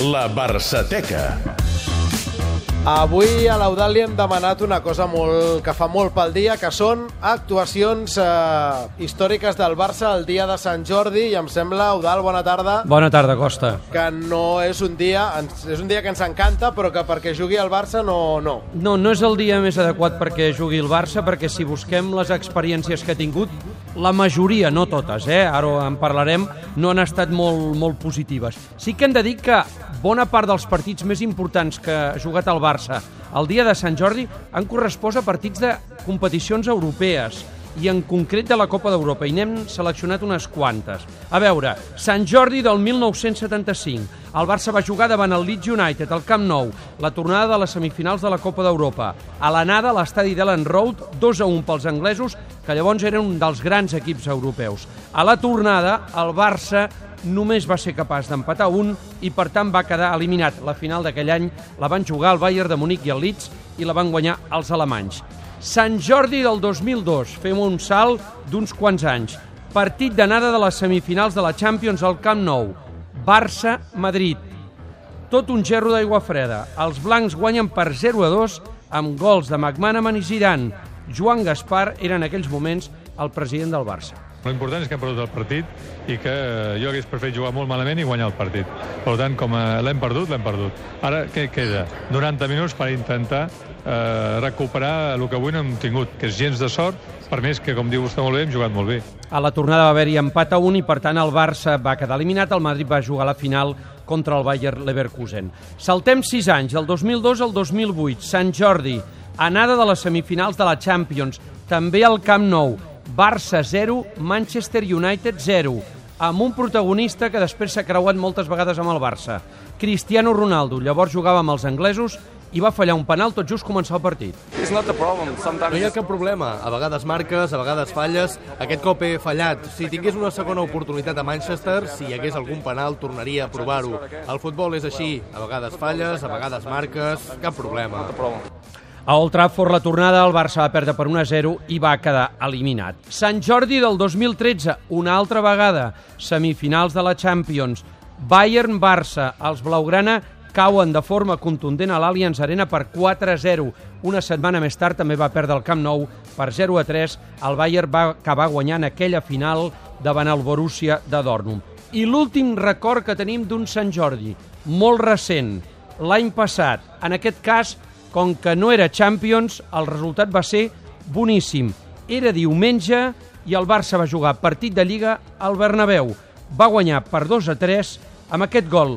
La Barçateca. Avui a l'Eudal li hem demanat una cosa molt, que fa molt pel dia, que són actuacions eh, històriques del Barça el dia de Sant Jordi, i em sembla, Eudal, bona tarda, Bona tarda, Costa. que no és un dia, és un dia que ens encanta, però que perquè jugui el Barça no, no. No, no és el dia més adequat perquè jugui el Barça, perquè si busquem les experiències que ha tingut, la majoria, no totes, eh? ara en parlarem, no han estat molt, molt positives. Sí que hem de dir que bona part dels partits més importants que ha jugat el Barça el dia de Sant Jordi han correspost a partits de competicions europees i en concret de la Copa d'Europa, i n'hem seleccionat unes quantes. A veure, Sant Jordi del 1975. El Barça va jugar davant el Leeds United, al Camp Nou, la tornada de les semifinals de la Copa d'Europa. A l'anada, a l'estadi d'Ellen Road, 2 a 1 pels anglesos, que llavors eren un dels grans equips europeus. A la tornada, el Barça només va ser capaç d'empatar un i per tant va quedar eliminat. La final d'aquell any la van jugar el Bayern de Munic i el Leeds i la van guanyar els alemanys. Sant Jordi del 2002, fem un salt d'uns quants anys. Partit d'anada de les semifinals de la Champions al Camp Nou. Barça-Madrid. Tot un gerro d'aigua freda. Els blancs guanyen per 0 a 2 amb gols de McManaman i Zidane. Joan Gaspar era en aquells moments el president del Barça. L'important és que hem perdut el partit i que eh, jo hagués preferit jugar molt malament i guanyar el partit. Per tant, com eh, l'hem perdut, l'hem perdut. Ara, què queda? 90 minuts per intentar eh, recuperar el que avui no hem tingut, que és gens de sort, per més que, com diu vostè molt bé, hem jugat molt bé. A la tornada va haver-hi empat a un i, per tant, el Barça va quedar eliminat. El Madrid va jugar a la final contra el Bayer Leverkusen. Saltem 6 anys, del 2002 al 2008. Sant Jordi, anada de les semifinals de la Champions, també al Camp Nou. Barça 0, Manchester United 0, amb un protagonista que després s'ha creuat moltes vegades amb el Barça. Cristiano Ronaldo, llavors jugava amb els anglesos i va fallar un penal tot just començar el partit. No hi ha cap problema. A vegades marques, a vegades falles. Aquest cop he fallat. Si tingués una segona oportunitat a Manchester, si hi hagués algun penal, tornaria a provar-ho. El futbol és així. A vegades falles, a vegades marques. Cap problema. A Old Trafford la tornada el Barça va perdre per 1 a 0 i va quedar eliminat. Sant Jordi del 2013, una altra vegada, semifinals de la Champions. Bayern-Barça, els blaugrana cauen de forma contundent a l'Allianz Arena per 4 a 0. Una setmana més tard també va perdre el Camp Nou per 0 a 3. El Bayern va acabar guanyant aquella final davant el Borussia de Dortmund. I l'últim record que tenim d'un Sant Jordi, molt recent, l'any passat. En aquest cas, com que no era Champions, el resultat va ser boníssim. Era diumenge i el Barça va jugar partit de Lliga al Bernabéu. Va guanyar per 2 a 3 amb aquest gol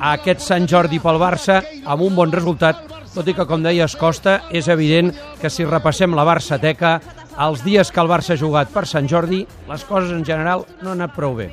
aquest Sant Jordi pel Barça amb un bon resultat, tot i que, com deies, Costa, és evident que si repassem la Barçateca, els dies que el Barça ha jugat per Sant Jordi, les coses en general no han anat prou bé.